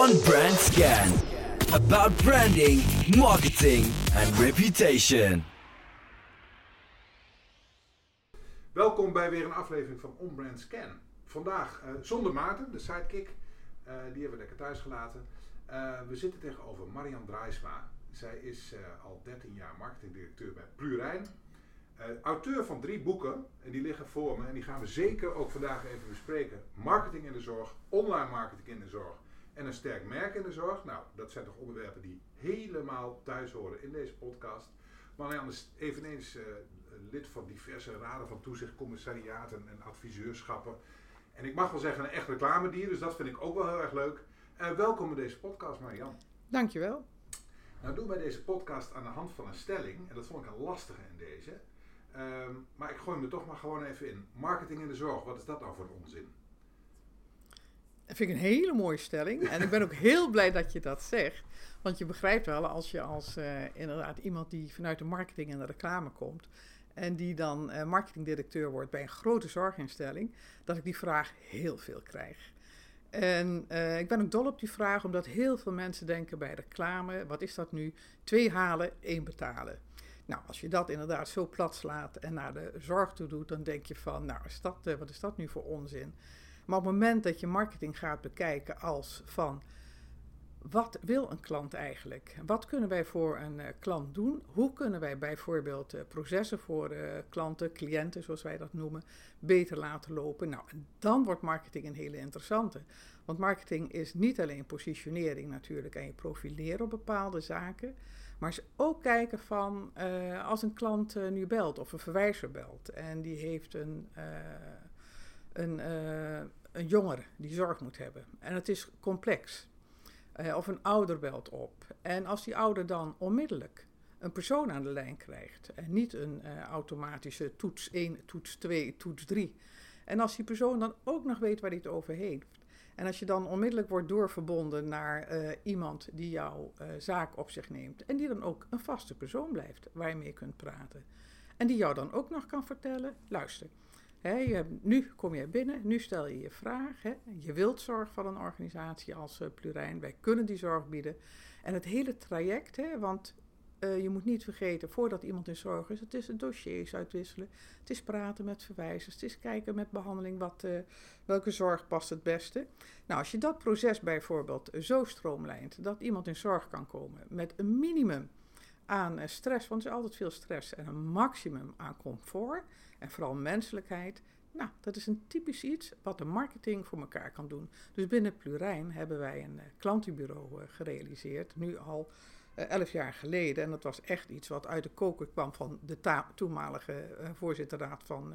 on Brand Scan. About branding, marketing and reputation. Welkom bij weer een aflevering van On Brand Scan. Vandaag uh, zonder Maarten, de sidekick. Uh, die hebben we lekker thuis gelaten. Uh, we zitten tegenover Marian Draaisma. Zij is al 13 jaar marketingdirecteur bij Plurijn. auteur van drie boeken, en die liggen voor me. En die gaan we zeker ook vandaag even bespreken. Marketing in de zorg, online marketing in de zorg en een sterk merk in de zorg. Nou, dat zijn toch onderwerpen die helemaal thuis horen in deze podcast. Marianne is eveneens uh, lid van diverse raden van toezicht, commissariaten en adviseurschappen. En ik mag wel zeggen een echt reclamedier, dus dat vind ik ook wel heel erg leuk. Uh, welkom bij deze podcast, Marianne. Dankjewel. Nou doen wij deze podcast aan de hand van een stelling, en dat vond ik een lastige in deze. Uh, maar ik gooi me toch maar gewoon even in. Marketing in de zorg, wat is dat nou voor een onzin? Dat vind ik een hele mooie stelling. En ik ben ook heel blij dat je dat zegt. Want je begrijpt wel, als je als uh, inderdaad iemand die vanuit de marketing en de reclame komt. En die dan uh, marketingdirecteur wordt bij een grote zorginstelling. Dat ik die vraag heel veel krijg. En uh, ik ben ook dol op die vraag, omdat heel veel mensen denken bij reclame: wat is dat nu? Twee halen, één betalen. Nou, als je dat inderdaad zo plat slaat en naar de zorg toe doet, dan denk je van: nou, is dat, wat is dat nu voor onzin? Maar op het moment dat je marketing gaat bekijken als van wat wil een klant eigenlijk? Wat kunnen wij voor een uh, klant doen? Hoe kunnen wij bijvoorbeeld uh, processen voor uh, klanten, cliënten zoals wij dat noemen, beter laten lopen? Nou, dan wordt marketing een hele interessante. Want marketing is niet alleen positionering natuurlijk en je profileren op bepaalde zaken, maar is ook kijken van als een klant nu belt of een verwijzer belt en die heeft een een, een jongere die zorg moet hebben. En het is complex. Uh, of een ouder belt op. En als die ouder dan onmiddellijk een persoon aan de lijn krijgt. En niet een uh, automatische toets 1, toets 2, toets 3. En als die persoon dan ook nog weet waar hij het over heeft. En als je dan onmiddellijk wordt doorverbonden naar uh, iemand die jouw zaak op zich neemt. En die dan ook een vaste persoon blijft waar je mee kunt praten. En die jou dan ook nog kan vertellen: luister, nu kom je binnen, nu stel je je vraag. Je wilt zorg van een organisatie als uh, Plurijn. Wij kunnen die zorg bieden. En het hele traject, want uh, je moet niet vergeten, voordat iemand in zorg is, het is dossiers uitwisselen. Het is praten met verwijzers. Het is kijken met behandeling wat, uh, welke zorg past het beste. Nou, als je dat proces bijvoorbeeld zo stroomlijnt dat iemand in zorg kan komen met een minimum aan stress, want er is altijd veel stress, en een maximum aan comfort en vooral menselijkheid. Nou, dat is een typisch iets wat de marketing voor elkaar kan doen. Dus binnen Plurijn hebben wij een uh, klantenbureau uh, gerealiseerd, nu al elf jaar geleden. En dat was echt iets wat uit de koker kwam van de toenmalige voorzitterraad van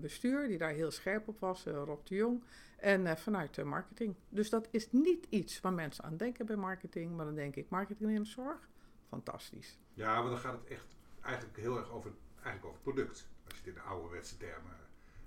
bestuur, die daar heel scherp op was, Rob de Jong. En vanuit de marketing. Dus dat is niet iets waar mensen aan denken bij marketing, maar dan denk ik marketing in de zorg, fantastisch. Ja, maar dan gaat het echt eigenlijk heel erg over, eigenlijk over product als je het in de ouderwetse termen,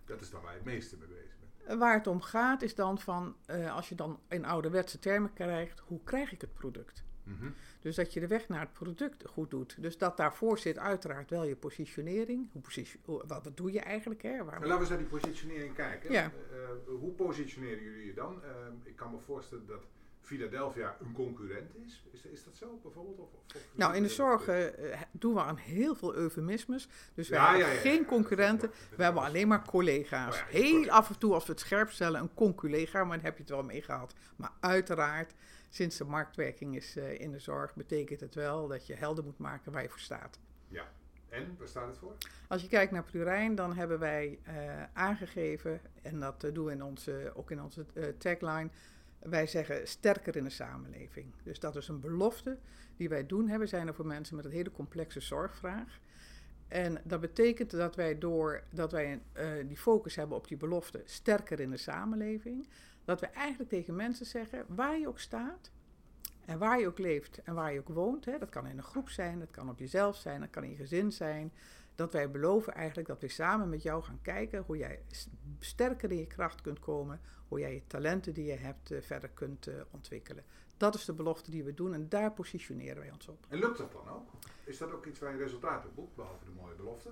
dat is dan waar je het meeste mee bezig bent. Waar het om gaat is dan van, uh, als je dan in ouderwetse termen krijgt, hoe krijg ik het product? Mm -hmm. Dus dat je de weg naar het product goed doet. Dus dat daarvoor zit uiteraard wel je positionering. Hoe position, wat, wat doe je eigenlijk? Hè? Waar laten we eens naar die positionering kijken. Ja. Uh, hoe positioneren jullie je dan? Uh, ik kan me voorstellen dat Philadelphia een concurrent is? Is, is dat zo bijvoorbeeld? Of, of nou, in de zorg uh, doen we aan heel veel eufemismes. Dus we ja, hebben ja, ja, geen concurrenten, we hebben alleen maar collega's. Oh heel af en toe, als we het scherp stellen, een conculega, maar dan heb je het wel meegehaald. Maar uiteraard, sinds de marktwerking is uh, in de zorg, betekent het wel dat je helder moet maken waar je voor staat. Ja. En, waar staat het voor? Als je kijkt naar Plurijn, dan hebben wij uh, aangegeven, en dat doen we in onze, ook in onze tagline, wij zeggen sterker in de samenleving. Dus dat is een belofte die wij doen. We zijn er voor mensen met een hele complexe zorgvraag. En dat betekent dat wij door dat wij uh, die focus hebben op die belofte sterker in de samenleving, dat we eigenlijk tegen mensen zeggen, waar je ook staat en waar je ook leeft en waar je ook woont, hè, dat kan in een groep zijn, dat kan op jezelf zijn, dat kan in je gezin zijn, dat wij beloven eigenlijk dat we samen met jou gaan kijken hoe jij sterker in je kracht kunt komen, hoe jij je talenten die je hebt uh, verder kunt uh, ontwikkelen. Dat is de belofte die we doen en daar positioneren wij ons op. En lukt dat dan ook? Is dat ook iets waar je resultaten boekt, behalve de mooie belofte?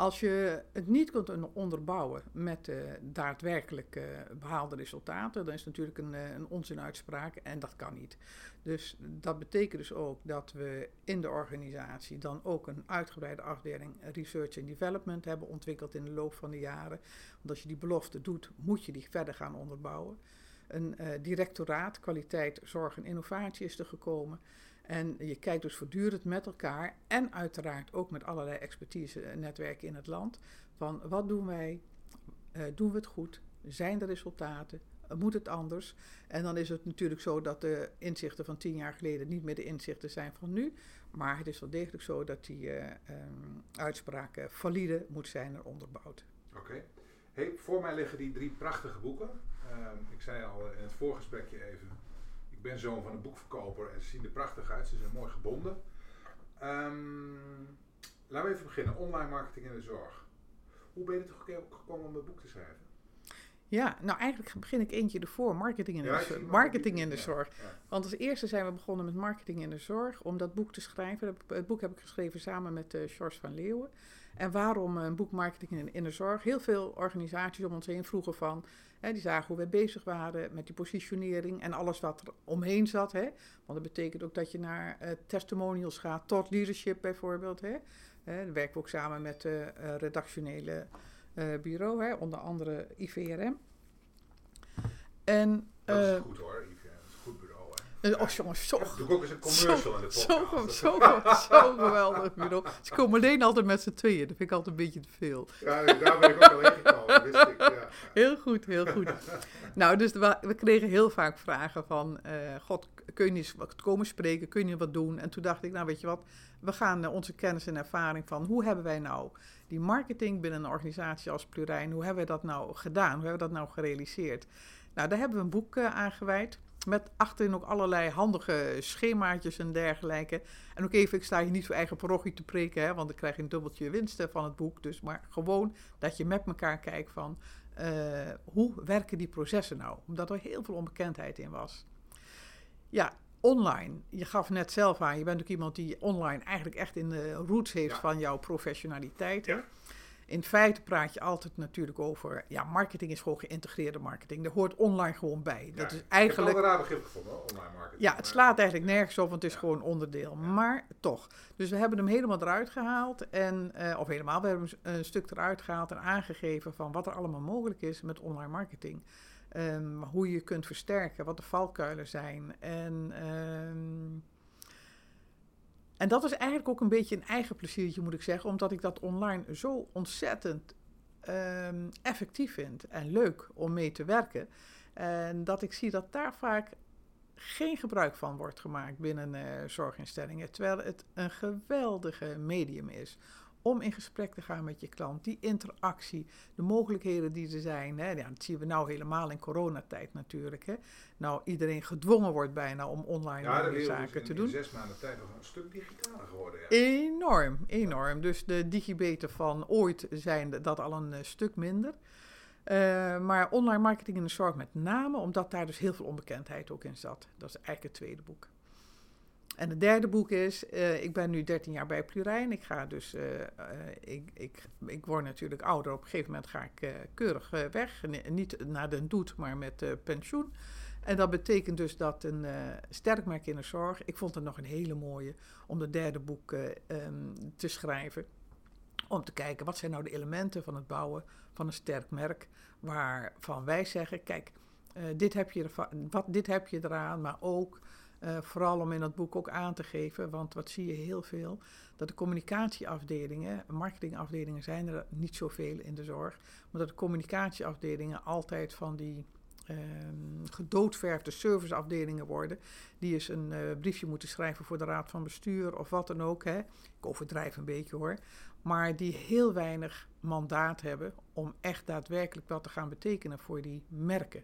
Als je het niet kunt onderbouwen met uh, daadwerkelijk behaalde resultaten, dan is het natuurlijk een, uh, een onzinuitspraak en dat kan niet. Dus dat betekent dus ook dat we in de organisatie dan ook een uitgebreide afdeling Research and Development hebben ontwikkeld in de loop van de jaren. Want als je die belofte doet, moet je die verder gaan onderbouwen. Een directoraat kwaliteit, zorg en innovatie is er gekomen. En je kijkt dus voortdurend met elkaar en uiteraard ook met allerlei expertise-netwerken in het land. Van wat doen wij? Uh, doen we het goed? Zijn er resultaten? Uh, moet het anders? En dan is het natuurlijk zo dat de inzichten van tien jaar geleden niet meer de inzichten zijn van nu. Maar het is wel degelijk zo dat die uh, uitspraken valide moet zijn en onderbouwd. Oké. Voor mij liggen die drie prachtige boeken. Ehm, ik zei al in het voorgesprekje even ik ben zoon van een boekverkoper en ze zien er prachtig uit. Ze zijn mooi gebonden. Um, laten we even beginnen. Online marketing in de zorg. Hoe ben je er toch gekomen om een boek te schrijven? Ja, nou eigenlijk begin ik eentje ervoor. Marketing in de, ja, zorg. Marketing in de ja, zorg. Ja. Want als eerste zijn we begonnen met marketing in de zorg. Om dat boek te schrijven. Het boek heb ik geschreven samen met uh, George van Leeuwen. En waarom een boek marketing in, de zorg? Heel veel organisaties om ons heen vroegen van... Hè, die zagen hoe we bezig waren met die positionering en alles wat er omheen zat. Hè. Want dat betekent ook dat je naar uh, testimonials gaat, tot leadership bijvoorbeeld. Hè. Hè, dan werken we ook samen met het uh, redactionele bureau, hè, onder andere IVRM. En, dat is goed hoor, Oh jongens, zo, doe ook eens een commercial zo, in de podcast. Zo, zo, zo geweldig. Ze komen alleen altijd met z'n tweeën. Dat vind ik altijd een beetje te veel. Ja, daar ben ik ook al ingekomen, wist ik. Ja. Heel goed, heel goed. nou, dus we, we, kregen heel vaak vragen van... Uh, God, kun je niet wat komen spreken? Kun je wat doen? En toen dacht ik, nou weet je wat... We gaan uh, onze kennis en ervaring van... Hoe hebben wij nou die marketing binnen een organisatie als Plurijn... Hoe hebben we dat nou gedaan? Hoe hebben we dat nou gerealiseerd? Nou, daar hebben we een boek uh, aan gewijd... Met achterin ook allerlei handige schemaatjes en dergelijke. En ook even, ik sta hier niet voor eigen parochie te preken, hè, want dan krijg je een dubbeltje winsten van het boek. Dus maar gewoon dat je met elkaar kijkt van uh, hoe werken die processen nou? Omdat er heel veel onbekendheid in was. Ja, online. Je gaf net zelf aan, je bent ook iemand die online eigenlijk echt in de roots heeft ja. van jouw professionaliteit. Ja in feite praat je altijd natuurlijk over, ja, marketing is gewoon geïntegreerde marketing. Daar hoort online gewoon bij. Dat is eigenlijk. Ik heb een raar begrip gevonden, online marketing. Ja, het slaat eigenlijk nergens op, want het is ja. gewoon onderdeel. Maar toch. Dus we hebben hem helemaal eruit gehaald. En, uh, of helemaal, we hebben hem een stuk eruit gehaald en aangegeven van wat er allemaal mogelijk is met online marketing. Um, hoe je kunt versterken, wat de valkuilen zijn. En. Um, en dat is eigenlijk ook een beetje een eigen pleziertje, moet ik zeggen, omdat ik dat online zo ontzettend um, effectief vind en leuk om mee te werken. En dat ik zie dat daar vaak geen gebruik van wordt gemaakt binnen uh, zorginstellingen, terwijl het een geweldige medium is om in gesprek te gaan met je klant. Die interactie, de mogelijkheden die er zijn. Hè. Ja, dat zien we nou helemaal in coronatijd natuurlijk. Hè. Nou, iedereen gedwongen wordt bijna om online ja, zaken in, te doen. in zes maanden tijd nog een stuk digitaler geworden. Ja. Enorm, enorm. Dus de digibeten van ooit zijn dat al een uh, stuk minder. Uh, maar online marketing in de zorg met name, omdat daar dus heel veel onbekendheid ook in zat. Dat is eigenlijk het tweede boek. En het derde boek is, uh, ik ben nu 13 jaar bij Plurijn. Ik ga dus, uh, uh, ik, ik, ik word natuurlijk ouder. Op een gegeven moment ga ik keurig weg. N niet naar de doet, maar met pensioen. En dat betekent dus dat een sterk merk in de zorg. Ik vond het nog een hele mooie om het derde boek um, te schrijven. Om te kijken, wat zijn nou de elementen van het bouwen van een sterk merk. Waarvan wij zeggen, kijk, dit, heb je ervan, wat, dit heb je eraan, maar ook... Uh, vooral om in dat boek ook aan te geven, want wat zie je heel veel, dat de communicatieafdelingen, marketingafdelingen zijn er niet zoveel in de zorg, maar dat de communicatieafdelingen altijd van die uh, gedoodverfde serviceafdelingen worden, die eens een uh, briefje moeten schrijven voor de raad van bestuur of wat dan ook. Hè. Ik overdrijf een beetje hoor. Maar die heel weinig mandaat hebben om echt daadwerkelijk wat te gaan betekenen voor die merken.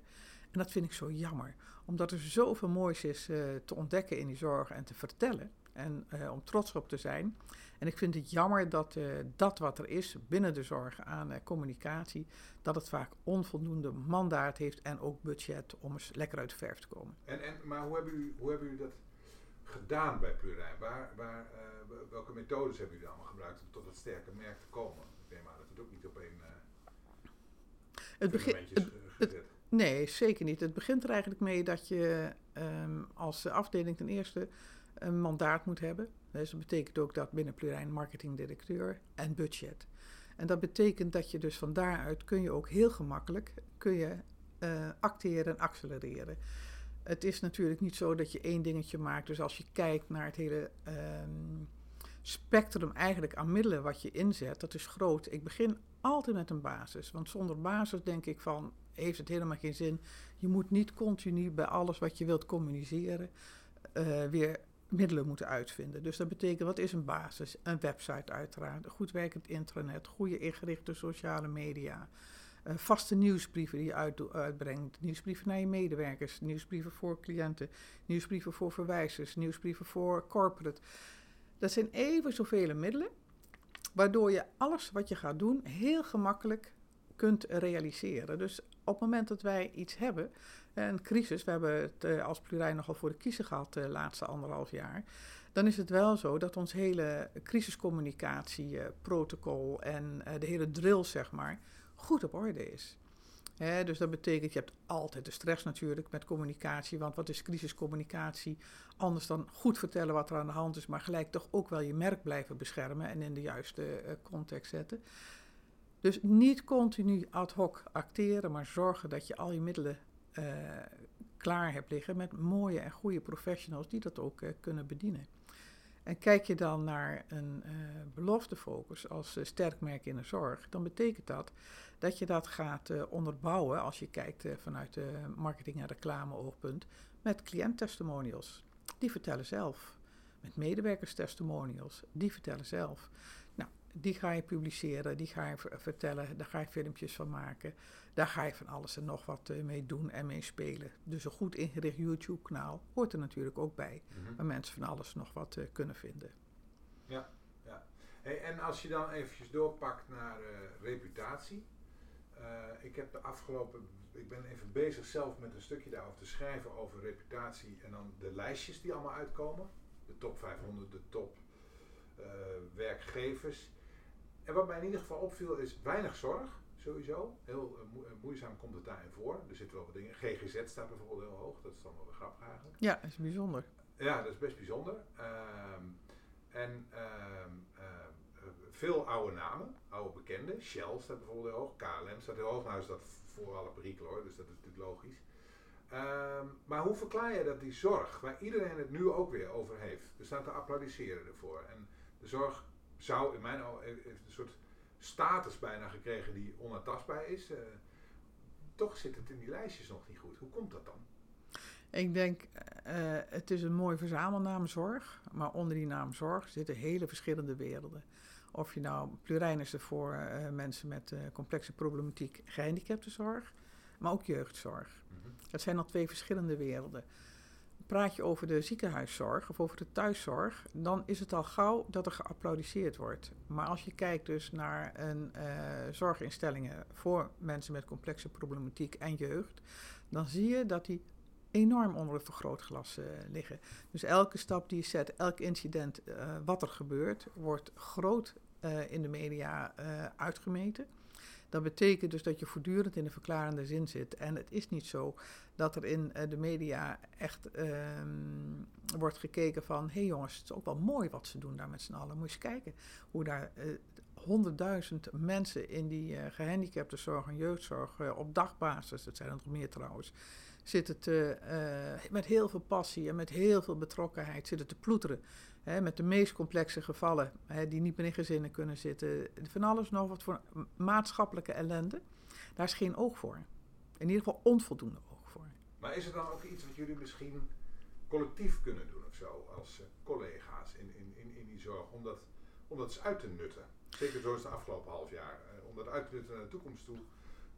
En dat vind ik zo jammer, omdat er zoveel moois is uh, te ontdekken in die zorg en te vertellen. En uh, om trots op te zijn. En ik vind het jammer dat uh, dat wat er is binnen de zorg aan communicatie, dat het vaak onvoldoende mandaat heeft en ook budget om eens lekker uit de verf te komen. En, en, maar hoe hebben u, hoe hebben u dat gedaan bij Plurijn? Waar, waar, uh, welke methodes hebben jullie allemaal gebruikt om tot dat sterke merk te komen? Ik neem aan dat het ook niet op één uh, het begin, het, het, Nee, zeker niet. Het begint er eigenlijk mee dat je um, als afdeling ten eerste een mandaat moet hebben. Dus dat betekent ook dat binnen Plurijn marketingdirecteur en budget. En dat betekent dat je dus van daaruit kun je ook heel gemakkelijk kun je, uh, acteren en accelereren. Het is natuurlijk niet zo dat je één dingetje maakt. Dus als je kijkt naar het hele um, spectrum eigenlijk aan middelen wat je inzet, dat is groot. Ik begin altijd met een basis. Want zonder basis denk ik van, heeft het helemaal geen zin. Je moet niet continu bij alles wat je wilt communiceren uh, weer middelen moeten uitvinden. Dus dat betekent, wat is een basis? Een website uiteraard, een goed werkend intranet, goede ingerichte sociale media, uh, vaste nieuwsbrieven die je uit, uitbrengt, nieuwsbrieven naar je medewerkers, nieuwsbrieven voor cliënten, nieuwsbrieven voor verwijzers, nieuwsbrieven voor corporate. Dat zijn even zoveel middelen, waardoor je alles wat je gaat doen heel gemakkelijk kunt realiseren. Dus op het moment dat wij iets hebben, een crisis, we hebben het uh, als plurijn nogal voor de kiezer gehad de laatste anderhalf jaar, dan is het wel zo dat ons hele crisiscommunicatieprotocol en uh, de hele drill, zeg maar, goed op orde is. Dus dat betekent, je hebt altijd de stress natuurlijk met communicatie. Want wat is crisiscommunicatie? Anders dan goed vertellen wat er aan de hand is, maar gelijk toch ook wel je merk blijven beschermen en in de juiste context zetten. Dus niet continu ad hoc acteren, maar zorgen dat je al je middelen uh, klaar hebt liggen met mooie en goede professionals die dat ook uh, kunnen bedienen. En kijk je dan naar een uh, beloftefocus als sterk merk in de zorg, dan betekent dat dat je dat gaat onderbouwen als je kijkt vanuit de marketing- en reclame-oogpunt met cliënttestimonials. Die vertellen zelf. Met medewerkerstestimonials. Die vertellen zelf die ga je publiceren, die ga je vertellen, daar ga je filmpjes van maken. Daar ga je van alles en nog wat uh, mee doen en mee spelen. Dus een goed ingericht YouTube-kanaal hoort er natuurlijk ook bij, mm-hmm. waar mensen van alles nog wat uh, kunnen vinden. Ja, ja. Hey, en als je dan eventjes doorpakt naar uh, reputatie. ik heb de afgelopen, ik ben even bezig zelf met een stukje daarover te schrijven over reputatie en dan de lijstjes die allemaal uitkomen. De top 500, de top werkgevers. En wat mij in ieder geval opviel is weinig zorg, sowieso. Heel uh, moeizaam komt het daarin voor. Er zitten wel wat dingen. GGZ staat bijvoorbeeld heel hoog. Dat is dan wel weer grappig eigenlijk. Ja, dat is bijzonder. Ja, dat is best bijzonder. Um, en um, uh, veel oude namen, oude bekenden. Shell staat bijvoorbeeld heel hoog. KLM staat heel hoog. Nou is dat voor alle perikelen hoor, dus dat is natuurlijk logisch. Um, maar hoe verklaar je dat die zorg, waar iedereen het nu ook weer over heeft, we staan te applaudisseren ervoor. En de zorg zou in mijn ogen heeft een soort status bijna gekregen die onaantastbaar is. Uh, toch zit het in die lijstjes nog niet goed. Hoe komt dat dan? Ik denk, uh, het is een mooi verzamelnaam zorg, maar onder die naam zorg zitten hele verschillende werelden. Of je nou plurijn is er voor uh, mensen met complexe problematiek gehandicaptenzorg, maar ook jeugdzorg. Mm -hmm. Dat zijn al twee verschillende werelden praat je over de ziekenhuiszorg of over de thuiszorg, dan is het al gauw dat er geapplaudiseerd wordt. Maar als je kijkt dus naar een uh, zorginstellingen voor mensen met complexe problematiek en jeugd, dan zie je dat die enorm onder het vergrootglas uh, liggen. Dus elke stap die je zet, elk incident uh, wat er gebeurt, wordt groot in de media uitgemeten. Dat betekent dus dat je voortdurend in de verklarende zin zit. En het is niet zo dat er in uh, de media echt um, wordt gekeken van... hé hey jongens, het is ook wel mooi wat ze doen daar met z'n allen. Moet je eens kijken hoe daar honderdduizend uh, mensen in die uh, gehandicaptenzorg en jeugdzorg... op dagbasis, dat zijn er nog meer trouwens... zitten te, met heel veel passie en met heel veel betrokkenheid zitten te ploeteren... Met de meest complexe gevallen, die niet meer in gezinnen kunnen zitten. Van alles nog wat voor maatschappelijke ellende. Daar is geen oog voor. In ieder geval onvoldoende oog voor. Maar is er dan ook iets wat jullie misschien collectief kunnen doen of zo, als uh, collega's in, in, in, in die zorg, om dat, om dat eens uit te nutten? Zeker zoals de afgelopen half jaar. Uh, om dat uit te nutten naar de toekomst toe.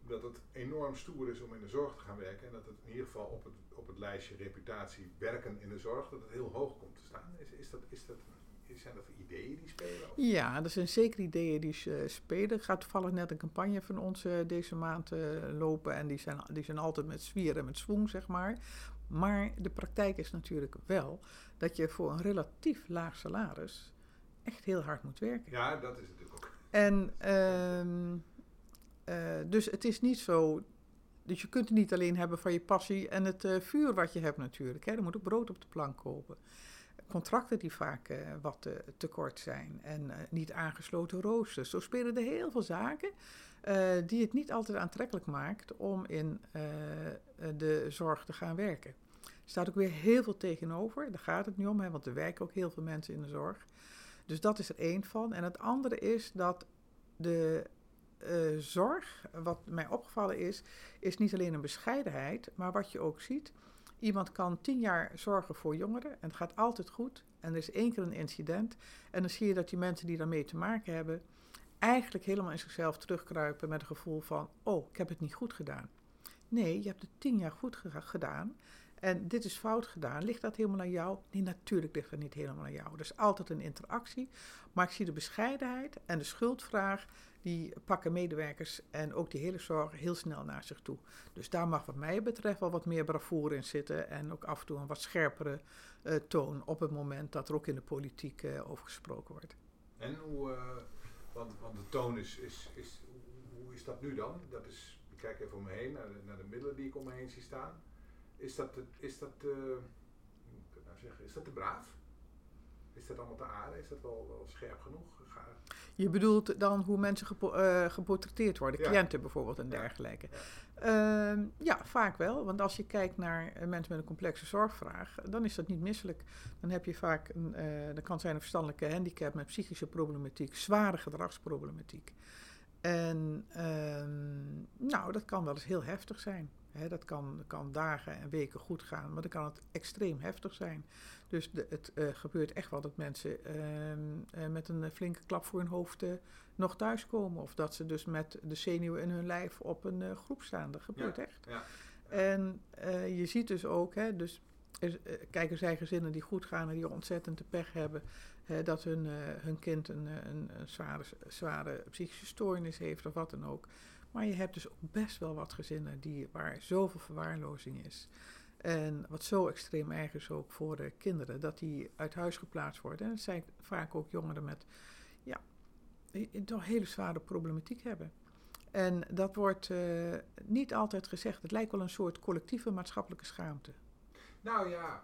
Dat het enorm stoer is om in de zorg te gaan werken. En dat het in ieder geval op het, op het lijstje reputatie werken in de zorg, dat het heel hoog komt te staan. Is, is dat, is dat, zijn dat ideeën die spelen? Of? Ja, er zijn zeker ideeën die uh, spelen. Er gaat toevallig net een campagne van ons uh, deze maand uh, lopen. En die zijn, die zijn altijd met zwier en met swoeng, zeg maar. Maar de praktijk is natuurlijk wel dat je voor een relatief laag salaris echt heel hard moet werken. Ja, dat is natuurlijk ook. En eh, dus het is niet zo. Dus je kunt het niet alleen hebben van je passie en het eh, vuur wat je hebt natuurlijk. Hè. Er moet ook brood op de plank komen. Contracten die vaak eh, wat te kort zijn en niet aangesloten roosters. Zo spelen er heel veel zaken die het niet altijd aantrekkelijk maakt om in de zorg te gaan werken. Er staat ook weer heel veel tegenover. Daar gaat het niet om, hè, want er werken ook heel veel mensen in de zorg. Dus dat is er één van. En het andere is dat de eh, zorg, wat mij opgevallen is, is niet alleen een bescheidenheid, maar wat je ook ziet. Iemand kan tien jaar zorgen voor jongeren en het gaat altijd goed. En er is één keer een incident. En dan zie je dat die mensen die daarmee te maken hebben, eigenlijk helemaal in zichzelf terugkruipen met een gevoel van: oh, ik heb het niet goed gedaan. Nee, je hebt het tien jaar goed ge- gedaan. En dit is fout gedaan. Ligt dat helemaal aan jou? Nee, natuurlijk ligt dat niet helemaal aan jou. Er is altijd een interactie. Maar ik zie de bescheidenheid en de schuldvraag. Die pakken medewerkers en ook die hele zorg heel snel naar zich toe. Dus daar mag wat mij betreft wel wat meer bravoure in zitten. En ook af en toe een wat scherpere eh, toon op het moment dat er ook in de politiek eh, over gesproken wordt. En hoe, eh, want, de toon is, is, is hoe- is dat nu dan? Dat is, ik kijk even om me heen naar de, naar de middelen die ik om me heen zie staan. Is dat, is dat, ik nou zeggen, is dat te braaf? Is dat allemaal te aarde? Is dat wel, wel scherp genoeg? Ga, Je bedoelt dan hoe mensen gepo- eh, geportretteerd worden, Ja. cliënten bijvoorbeeld en Ja. dergelijke. Ehm, ja, vaak wel. Want als je kijkt naar eh, mensen met een complexe zorgvraag, dan is dat niet misselijk. Dan heb je vaak, een, eh dat kan zijn een verstandelijke handicap met psychische problematiek, zware gedragsproblematiek. En ehm, nou, dat kan wel eens heel heftig zijn. Dat kan, kan dagen en weken goed gaan, maar dan kan het extreem heftig zijn. Dus de, het eh, gebeurt echt wel dat mensen ehm, eh, met een flinke klap voor hun hoofd eh, nog thuiskomen. Of dat ze dus met de zenuwen in hun lijf op een groep staan. Dat gebeurt echt. ja. En je ziet dus ook, hè, dus er, kijk, er zijn gezinnen die goed gaan en die ontzettend de pech hebben hè, dat hun, hun kind een, een, een zware, zware psychische stoornis heeft of wat dan ook. Maar je hebt dus ook best wel wat gezinnen die, waar zoveel verwaarlozing is. En wat zo extreem erg is ook voor de kinderen, dat die uit huis geplaatst worden. En het zijn vaak ook jongeren met, ja, die toch hele zware problematiek hebben. En dat wordt eh, niet altijd gezegd. Het lijkt wel een soort collectieve maatschappelijke schaamte. Nou ja,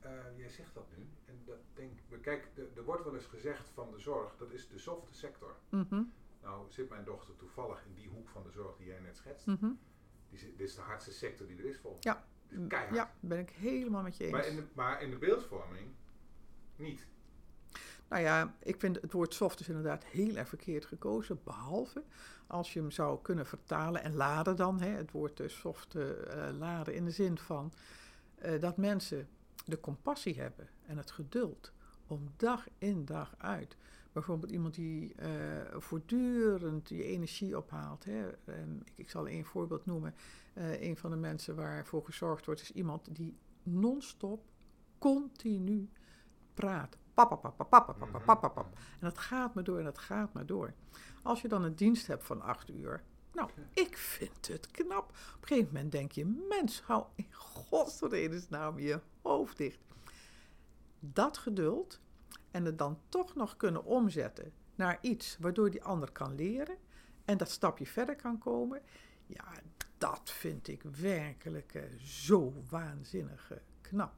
eh, jij zegt dat nu. En dat denk ik, kijk, er- er wordt wel eens gezegd van de zorg, dat is de softe sector. Mhm, Nou zit mijn dochter toevallig in die hoek van de zorg die jij net schetst. mhm. Die, dit is de hardste sector die er is volgens Ja. mij. Is keihard. Ja, ben ik helemaal met je eens. Maar, in de, maar in de beeldvorming niet. Nou ja, ik vind het woord soft is inderdaad heel erg verkeerd gekozen. Behalve als je hem zou kunnen vertalen en laden dan. Hè, het woord eh, soft eh, eh, laden in de zin van dat mensen de compassie hebben en het geduld om dag in dag uit. Bijvoorbeeld iemand die eh, voortdurend die energie ophaalt. Hè. Ehm, ik, ik zal één voorbeeld noemen. Eh, een van de mensen waarvoor gezorgd wordt is iemand die non-stop, continu praat. En dat gaat maar door en dat gaat maar door. Als je dan een dienst hebt van acht uur. Nou, ik vind het knap. Op een gegeven moment denk je, mens, hou in godsvredesnaam je hoofd dicht. Dat geduld en het dan toch nog kunnen omzetten naar iets waardoor die ander kan leren en dat stapje verder kan komen. Ja, dat vind ik werkelijk eh, zo waanzinnig eh, knap.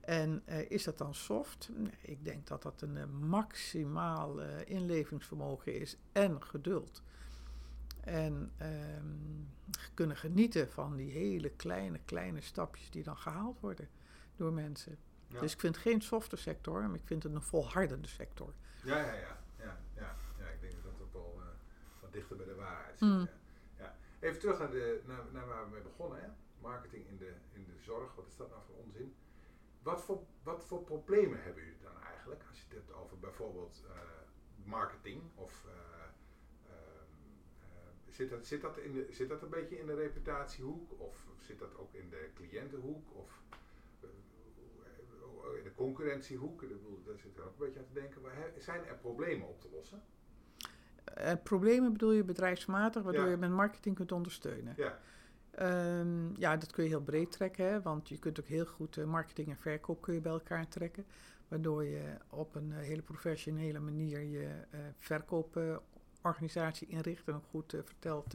En eh, is dat dan soft? Nee, ik denk dat dat een maximaal inlevingsvermogen is en geduld. En ehm, kunnen genieten van die hele kleine, kleine stapjes die dan gehaald worden door mensen. Ja. Dus ik vind het geen softe sector, maar ik vind het een volhardende sector. Ja, ja, ja. ja, ja, ja. Ik denk dat dat ook wel eh, wat dichter bij de waarheid zit. Mm. Ja. Even terug naar, de, naar, naar waar we mee begonnen. Hè? Marketing in de, in de zorg. Wat is dat nou voor onzin? Wat voor, wat voor problemen hebben jullie dan eigenlijk? Als je het hebt over bijvoorbeeld eh, marketing of... eh, ehm, eh, Zit dat, zit, dat in de, zit dat een beetje in de reputatiehoek? Of zit dat ook in de cliëntenhoek? Of de concurrentiehoek? Ik bedoel, Daar zit er ook een beetje aan te denken. Maar zijn er problemen op te lossen? Eh, problemen bedoel je bedrijfsmatig, waardoor Ja. je met marketing kunt ondersteunen. Ja. Ehm, ja, dat kun je heel breed trekken, hè, want je kunt ook heel goed eh, marketing en verkoop kun je bij elkaar trekken. Waardoor je op een eh, hele professionele manier je verkooporganisatie inricht en ook goed vertelt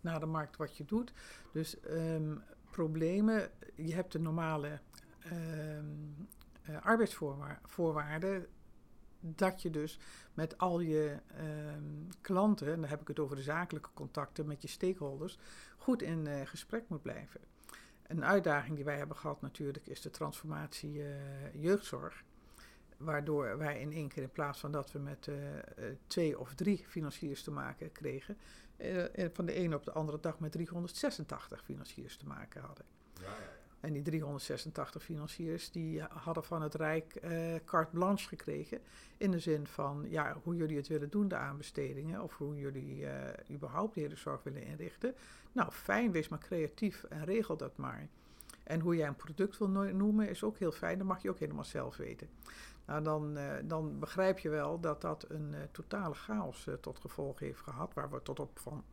naar de markt wat je doet. Dus um, problemen, je hebt de normale arbeidsvoorwaarden dat je dus met al je um, klanten, en dan heb ik het over de zakelijke contacten met je stakeholders, goed in uh, gesprek moet blijven. Een uitdaging die wij hebben gehad natuurlijk is de transformatie uh, jeugdzorg. Waardoor wij in één keer in plaats van dat we met uh, twee of drie financiers te maken kregen, van de ene op de andere dag met 386 financiers te maken hadden. Ja. En die 386 financiers die hadden van het Rijk uh, carte blanche gekregen. In de zin van ja, hoe jullie het willen doen, de aanbestedingen. Of hoe jullie uh, überhaupt de hele zorg willen inrichten. Nou, fijn, wees maar creatief en regel dat maar. En hoe jij een product wil noemen is ook heel fijn. Dat mag je ook helemaal zelf weten. Nou, dan, uh, dan begrijp je wel dat dat een totale chaos tot gevolg heeft gehad. Waar we tot op van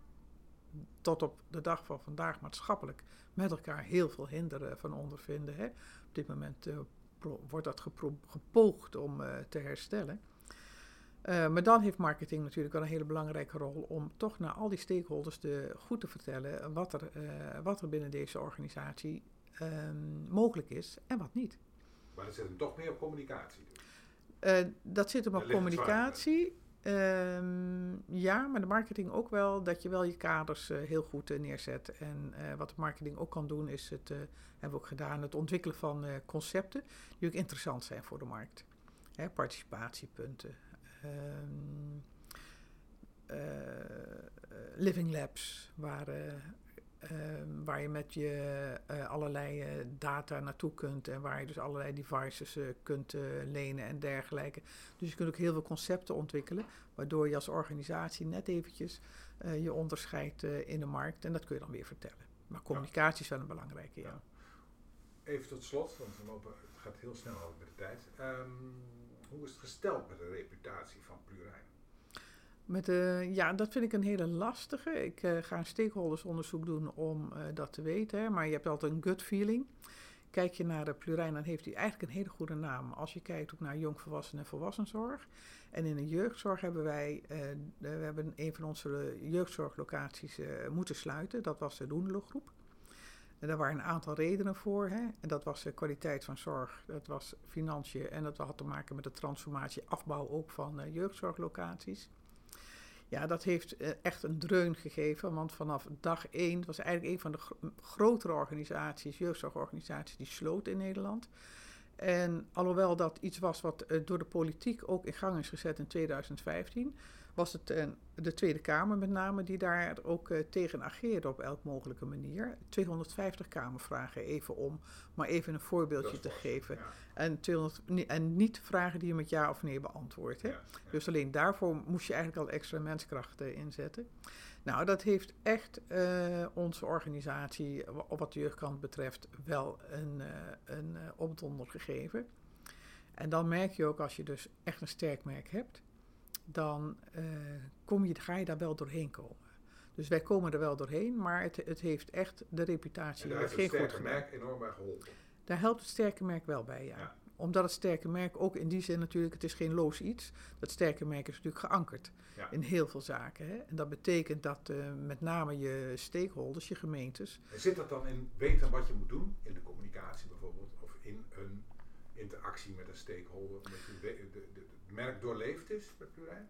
tot op de dag van vandaag maatschappelijk met elkaar heel veel hinderen van ondervinden. Hè. Op dit moment uh, wordt dat gepoogd om uh, te herstellen. Uh, maar dan heeft marketing natuurlijk wel een hele belangrijke rol om toch naar al die stakeholders de, goed te vertellen wat er, wat er binnen deze organisatie um, mogelijk is en wat niet. Maar dat zit hem toch meer op communicatie? dat zit hem op communicatie. Um, ja, maar de marketing ook wel dat je wel je kaders uh, heel goed uh, neerzet. En uh, wat de marketing ook kan doen, is het, hebben we ook gedaan, het ontwikkelen van concepten die ook interessant zijn voor de markt. Hè, participatiepunten, um, living labs, waar Ehm, waar je met je uh, allerlei uh, data naartoe kunt en waar je dus allerlei devices uh, kunt lenen en dergelijke. Dus je kunt ook heel veel concepten ontwikkelen, waardoor je als organisatie net eventjes je onderscheidt in de markt en dat kun je dan weer vertellen. Maar communicatie is wel een belangrijke, ja. Even tot slot, want we lopen, het gaat heel snel over de tijd. Um, hoe is het gesteld met de reputatie van Plurijn? Met de, ja, dat vind ik een hele lastige. Ik uh, ga een stakeholdersonderzoek doen om uh, dat te weten. Maar je hebt altijd een gut feeling. Kijk je naar de Plurijn, dan heeft hij eigenlijk een hele goede naam. Als je kijkt ook naar jongvolwassenen en volwassenzorg. En in de jeugdzorg hebben wij we hebben een van onze jeugdzorglocaties moeten sluiten. Dat was de Doendelengroep. En daar waren een aantal redenen voor. Hè. En dat was de kwaliteit van zorg, dat was financiën en dat had te maken met de transformatie, afbouw ook van jeugdzorglocaties. Ja, dat heeft eh, echt een dreun gegeven, want vanaf dag één was eigenlijk een van de grotere organisaties, jeugdzorgorganisaties, die sloot in Nederland. En alhoewel dat iets was wat eh, door de politiek ook in gang is gezet in 2015, was het uh, de Tweede Kamer met name die daar ook uh, tegen ageerde op elk mogelijke manier. 250 Kamervragen even om, maar even een voorbeeldje te geven. En, 200, en niet vragen die je met ja of nee beantwoordt. Dus alleen daarvoor moest je eigenlijk al extra menskrachten inzetten. Nou, dat heeft echt uh, onze organisatie, wat de jeugdkant betreft, wel een, een opdonder gegeven. En dan merk je ook als je dus echt een sterk merk hebt dan uh, kom je, ga je daar wel doorheen komen. Dus wij komen er wel doorheen, maar het, het heeft echt de reputatie. En daar heeft het sterke merk enorm bij geholpen. Daar helpt het sterke merk wel bij, ja. ja. Omdat het sterke merk ook in die zin natuurlijk, het is geen loos iets. Dat sterke merk is natuurlijk geankerd ja. in heel veel zaken. Hè? En dat betekent dat uh, met name je stakeholders, je gemeentes... En zit dat dan in weten wat je moet doen in de communicatie bijvoorbeeld? Of in een interactie met een stakeholder? Met de, de, de, merk doorleefd is?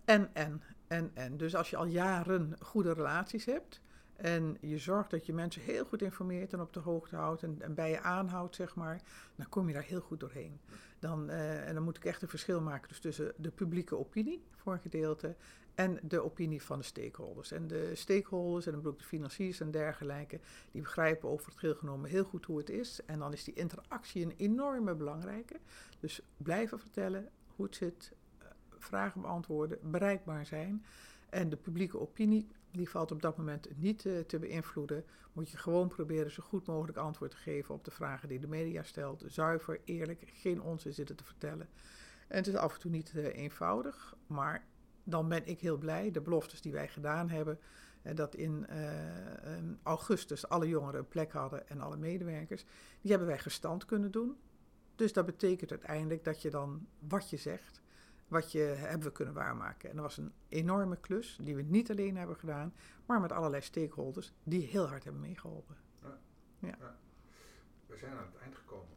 En, en, en, en. Dus als je al jaren goede relaties hebt en je zorgt dat je mensen heel goed informeert en op de hoogte houdt en, bij je aanhoudt, zeg maar, dan kom je daar heel goed doorheen. Dan, uh, en dan moet ik echt een verschil maken dus tussen de publieke opinie voor een gedeelte en de opinie van de stakeholders. En de stakeholders, en dan bedoel de financiers en dergelijke, die begrijpen over het geheel genomen heel goed hoe het is. En dan is die interactie een enorme belangrijke. Dus blijven vertellen hoe het zit, vragen beantwoorden, bereikbaar zijn. En de publieke opinie, die valt op dat moment niet uh, te beïnvloeden. Moet je gewoon proberen zo goed mogelijk antwoord te geven op de vragen die de media stelt. Zuiver, eerlijk, geen onzin zitten te vertellen. En het is af en toe niet uh, eenvoudig, maar dan ben ik heel blij. De beloftes die wij gedaan hebben, eh, dat in eh, augustus alle jongeren een plek hadden en alle medewerkers. Die hebben wij gestand kunnen doen. Dus dat betekent uiteindelijk dat je dan wat je zegt, wat je hebben we kunnen waarmaken. En dat was een enorme klus die we niet alleen hebben gedaan, maar met allerlei stakeholders die heel hard hebben meegeholpen. We zijn aan het eind gekomen.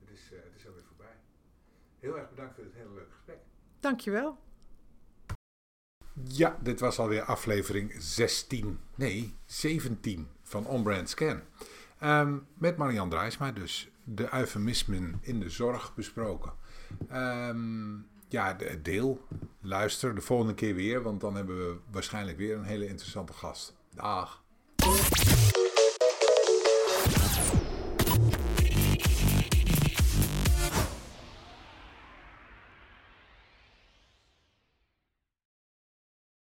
Het is, eh, het is alweer voorbij. Heel erg bedankt voor dit hele leuke gesprek. Dankjewel. Ja, dit was alweer aflevering 16, nee, 17 van On-Brand Scan. Ehm, met Marian Drijsma dus de eufemismen in de zorg besproken. Ehm, ja, de- deel, luister de volgende keer weer, want dan hebben we waarschijnlijk weer een hele interessante gast. Dag.